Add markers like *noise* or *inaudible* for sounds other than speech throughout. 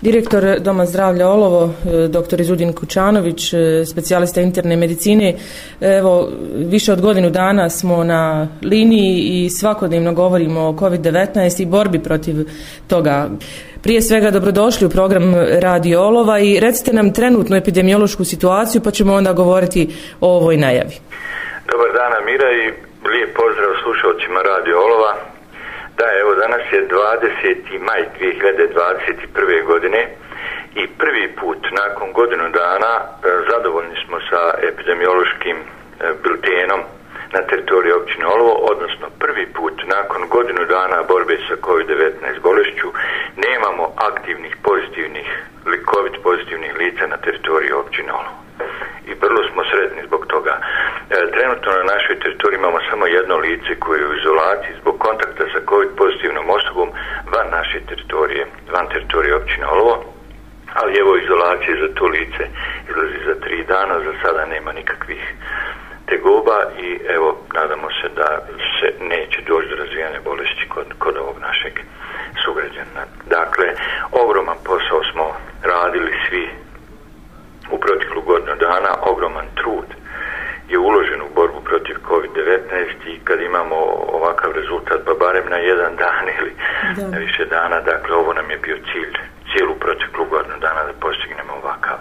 Direktor Doma zdravlja Olovo, e, dr. Izudin Kučanović, e, specijalista interne medicine. Evo, više od godinu dana smo na liniji i svakodnevno govorimo o COVID-19 i borbi protiv toga. Prije svega dobrodošli u program Radio Olova i recite nam trenutnu epidemiološku situaciju pa ćemo onda govoriti o ovoj najavi. Dobar dan Amira i lijep pozdrav slušalcima Radio Olova. Da, evo, danas je 20. maj 2021. godine i prvi put nakon godinu dana e, zadovoljni smo sa epidemiološkim e, biltenom na teritoriji općine Olovo, odnosno prvi put nakon godinu dana borbe sa COVID-19 bolešću nemamo aktivnih pozitivnih ili COVID pozitivnih lica na teritoriji općine Olovo i vrlo smo sretni zbog toga. E, trenutno na našoj teritoriji imamo samo jedno lice koje je u izolaciji zbog kontakta COVID pozitivnom osobom van naše teritorije, van teritorije općine Olovo, ali evo izolacije za to lice izlazi za tri dana, za sada nema nikakvih tegoba i evo nadamo se da se neće doći do razvijane bolesti kod, kod ovog našeg sugrađana. Dakle, ogroman posao smo radili svi u proteklu godinu dana ogroman trud je uložen u borbu protiv COVID-19 i kad imamo ovakav rezultat, pa barem na jedan dan ili da. na više dana, dakle ovo nam je bio cilj cijelu proteklu godinu dana da postignemo ovakav,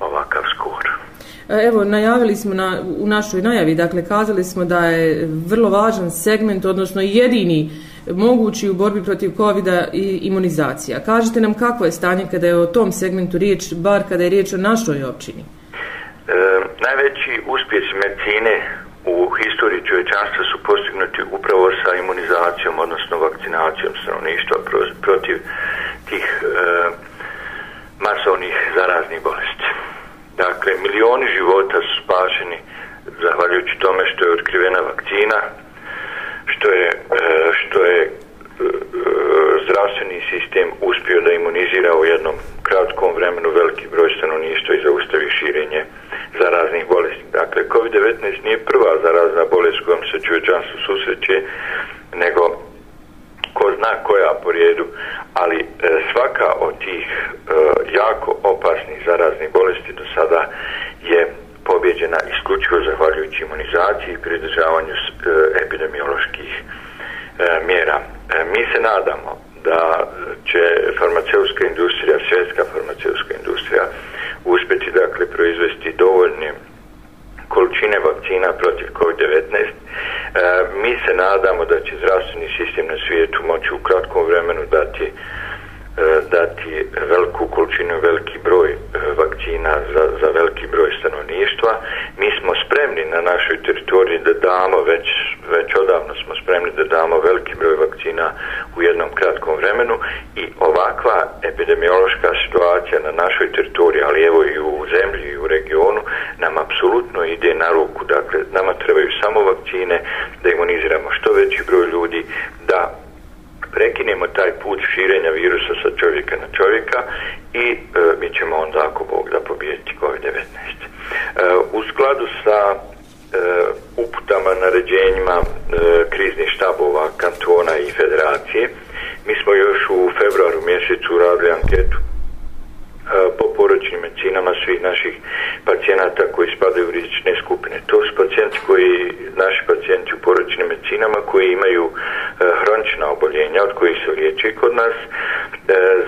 ovakav skor. E, evo, najavili smo na, u našoj najavi, dakle, kazali smo da je vrlo važan segment, odnosno jedini mogući u borbi protiv covid i imunizacija. Kažete nam kako je stanje kada je o tom segmentu riječ, bar kada je riječ o našoj općini? E, najveći uspjeh medicine u historiji čovečanstva su postignuti upravo sa imunizacijom, odnosno vakcinacijom stanovništva protiv tih e, masovnih zaraznih bolesti. Dakle, milioni života su spašeni zahvaljujući tome što je otkrivena vakcina, što je, e, što je e, zdravstveni sistem uspio da imunizira u jednom kratkom vremenu veliki broj stanovništva i zaustavi širenje zaraznih bolesti. Dakle, COVID-19 nije prva zarazna bolest kojom se čovječanstvo susreće, nego ko zna koja po redu, ali e, svaka od tih e, jako opasnih zaraznih bolesti do sada je pobjeđena isključivo zahvaljujući imunizaciji i pridržavanju e, epidemioloških e, mjera. E, mi se nadamo da će farmaceutska industrija, svjetska farmaceutska industrija uspjeti dakle proizvesti dovoljne količine vakcina protiv COVID-19. E, mi se nadamo da će zdravstveni sistem na svijetu moći u kratkom vremenu dati e, dati veliku količinu, veliki broj e, vakcina za, za veliki broj stanovništva. Mi smo spremni na našoj teritoriji da damo, već, već odavno smo spremni da damo veliki broj vakcina u jednom kratkom vremenu i ovakva epidemiološka situacija na našoj teritoriji, ali evo i u zemlji i u regionu, nam apsolutno ide na ruku. Dakle, nama trebaju samo vakcine da imuniziramo što veći broj ljudi, da prekinemo taj put širenja virusa sa čovjeka na čovjeka i e, mi ćemo onda ako Bog da pobijeti COVID-19. E, u skladu sa e, uputama, naređenjima e, kriznih štabova, kantona i federacije, mi smo još u februaru mjesecu radili anketu po poročnim svih naših pacijenata koji spadaju u rizične skupine. To su pacijenti koji, naši pacijenti u poročnim medicinama koji imaju e, hronična oboljenja od kojih se liječi kod nas, e,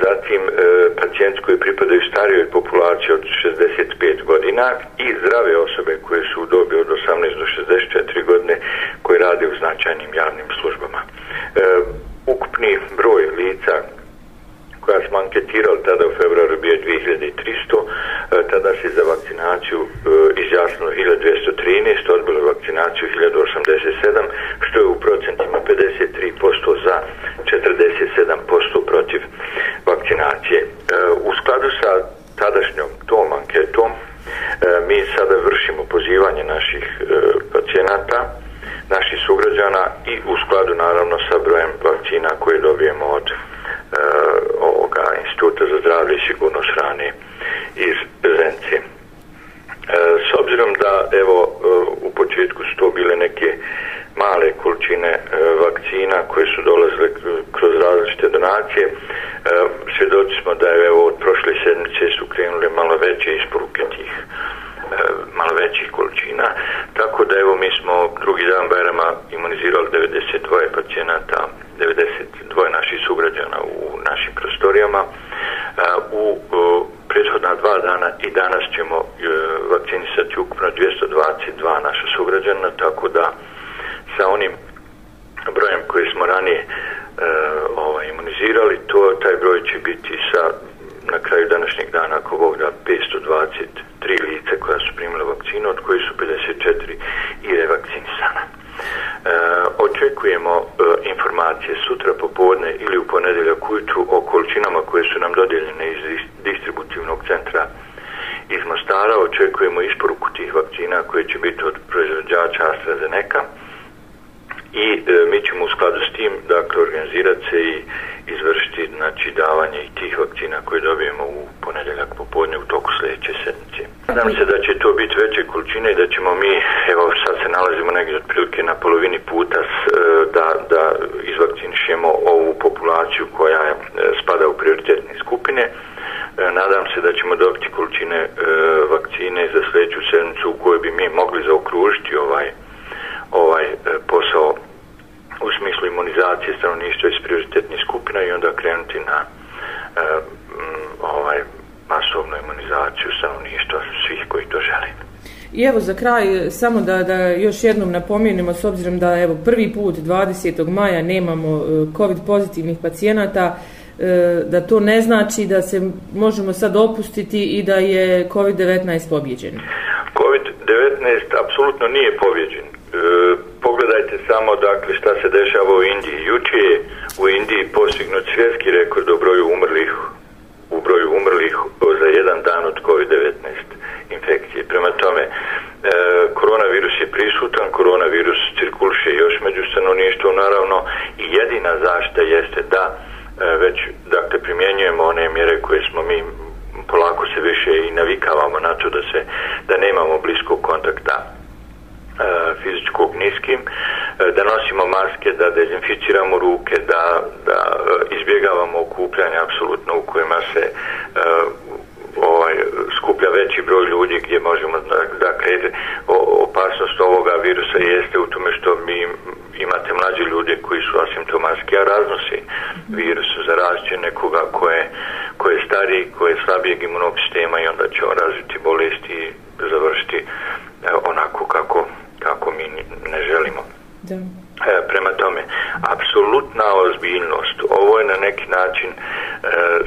zatim e, pacijenti koji pripadaju starijoj populaciji od 65 godina i zdrave osobe koje su u dobi od 18 do 64 godine koji rade u značajnim javnim službama. E, ukupni broj lica koja smo anketirali tada u februaru bio 2300, tada se za vakcinaciju e, izjasnilo 1213, odbilo vakcinaciju 1087, što je u procentima 53% za 47% protiv vakcinacije. E, u skladu sa tadašnjom tom anketom, e, mi sada vršimo pozivanje naših e, pacijenata, naših sugrađana i u skladu naravno sa brojem vakcina koje dobijemo od e, ovoga instituta za zdravlje i sigurnost hrane iz Zence. Uh, e, s obzirom da evo e, u početku su to bile neke male količine e, vakcina koje su dolazile kroz različite donacije, uh, svjedoci smo da je evo od prošle sedmice su krenule malo veće isporuke tih malo većih količina, tako da evo mi smo drugi dan Bajrama imunizirali 92 pacijenata, 92 naših sugrađana u našim prostorijama. U prethodna dva dana i danas ćemo e, vakcinisati ukupno Znači 222 naša sugrađana, tako da sa onim brojem koji smo ranije e, ovaj, imunizirali, to, taj broj će biti sa na kraju današnjeg dana, ako Bog da, 523 lice koja su primile vakcinu, od koji su 54 i revakcinisana. E, očekujemo e, informacije sutra popodne ili u ponedeljak ujutru o količinama koje su nam dodijeljene iz distributivnog centra iz Mostara. Očekujemo isporuku tih vakcina koje će biti od proizvođača AstraZeneca i e, mi ćemo u skladu s tim dakle, organizirati se i izvršiti znači, davanje i tih vakcina koje dobijemo u ponedeljak popodne u toku sljedeće sedmice. Nadam se da će to biti veće količine i da ćemo mi, evo sad se nalazimo negdje otprilike na polovini puta s, e, da, da izvakcinišemo ovu populaciju koja je, spada u prioritetne skupine. E, nadam se da ćemo dobiti količine e, vakcine za sljedeću u kojoj bi mi mogli zaokružiti ovaj ovaj e, posao u smislu imunizacije stanovništva iz prioritetnih skupina i onda krenuti na e, ovaj masovnu imunizaciju stanovništva svih koji to žele. I evo za kraj e, samo da, da još jednom napomenemo s obzirom da evo prvi put 20. maja nemamo e, covid pozitivnih pacijenata e, da to ne znači da se možemo sad opustiti i da je COVID-19 pobjeđen. 19 apsolutno nije povjeđen. E, pogledajte samo dakle šta se dešava u Indiji. Juče je u Indiji postignut svjetski rekord u broju umrlih u broju umrlih za jedan dan od COVID-19 infekcije. Prema tome, e, koronavirus je prisutan, koronavirus cirkuliše još među stanovništvom naravno i jedina zašta jeste da e, već dakle primjenjujemo one mjere koje smo mi polako se više i navikavamo na to da se da nemamo bliskog kontakta E, fizičkog niskim, e, da nosimo maske, da dezinficiramo ruke, da, da e, izbjegavamo okupljanje apsolutno u kojima se e, ovaj, skuplja veći broj ljudi gdje možemo da, dakle opasnost ovoga virusa jeste u tome što mi imate mlađe ljude koji su asimptomatski a raznosi virus zaražće nekoga koje ko je stariji, ko je slabijeg imunog sistema i onda će on razviti bolesti i završiti onako kako kako mi ne želimo. Da. E, prema tome, apsolutna ozbiljnost, ovo je na neki način e,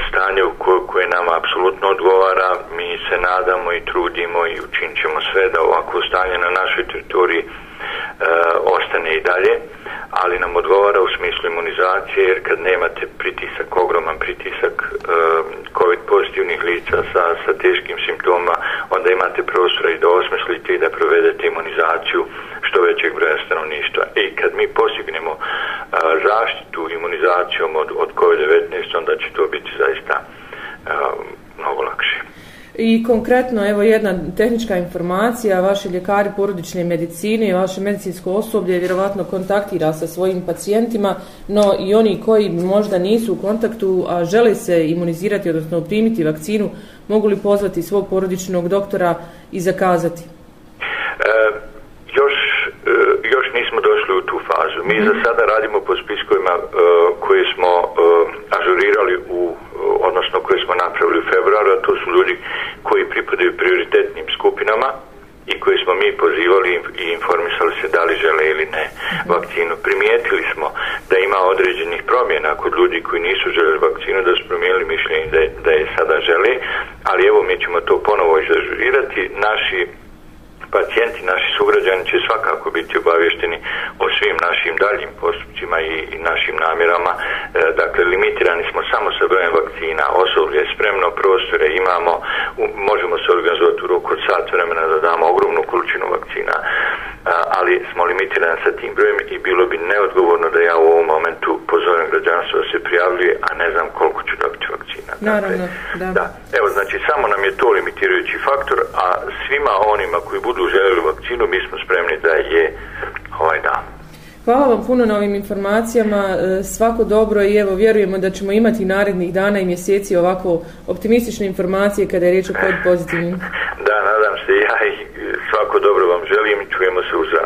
stanje u koje, koje nam apsolutno odgovara, mi se nadamo i trudimo i učinit ćemo sve da ovako stanje na našoj teritoriji e, ostane i dalje, ali nam odgovara u smislu imunizacije, jer kad nemate pritisak, ogroman pritisak e, pozitivnih lica sa, sa teškim simptoma, onda imate prostora i da osmislite i da provedete imunizaciju što većeg broja stanovništva. I kad mi postignemo a, zaštitu imunizacijom od, od COVID-19, onda će to biti I konkretno, evo jedna tehnička informacija, vaši ljekari porodične medicine i vaše medicinsko osoblje vjerovatno kontaktira sa svojim pacijentima, no i oni koji možda nisu u kontaktu, a žele se imunizirati, odnosno primiti vakcinu, mogu li pozvati svog porodičnog doktora i zakazati? E, još, e, još nismo došli u tu fazu. Mi mm za sada radimo po spiskovima e, koje smo e, ažurirali u odnosno koje smo napravili u februaru, a to su ljudi koji pripadaju prioritetnim skupinama i koji smo mi pozivali i informisali se da li žele ili ne vakcinu. Primijetili smo da ima određenih promjena kod ljudi koji nisu želeli vakcinu, da su promijenili mišljenje da je, da je sada žele, ali evo mi ćemo to ponovo izažurirati. Naši pacijenti, naši sugrađani će svakako biti obavješteni o svim našim daljim postupcima i, i našim namjerama. E, dakle, limitirani smo samo sa brojem vakcina, osoblje je spremno, prostore imamo, u, možemo se organizovati u roku od sat vremena da damo ogromnu količinu vakcina, a, ali smo limitirani sa tim brojem i bilo bi neodgovorno da ja u ovom momentu pozovem građanstvo da se prijavljuje, a ne znam koliko ću Naravno, da. da. Evo, znači, samo nam je to limitirajući faktor, a svima onima koji budu željeli vakcinu, mi smo spremni da je ovaj dan. Hvala vam puno na ovim informacijama, e, svako dobro i evo vjerujemo da ćemo imati narednih dana i mjeseci ovako optimistične informacije kada je riječ o COVID pozitivnim. *laughs* Da, nadam se ja i svako dobro vam želim i čujemo se u.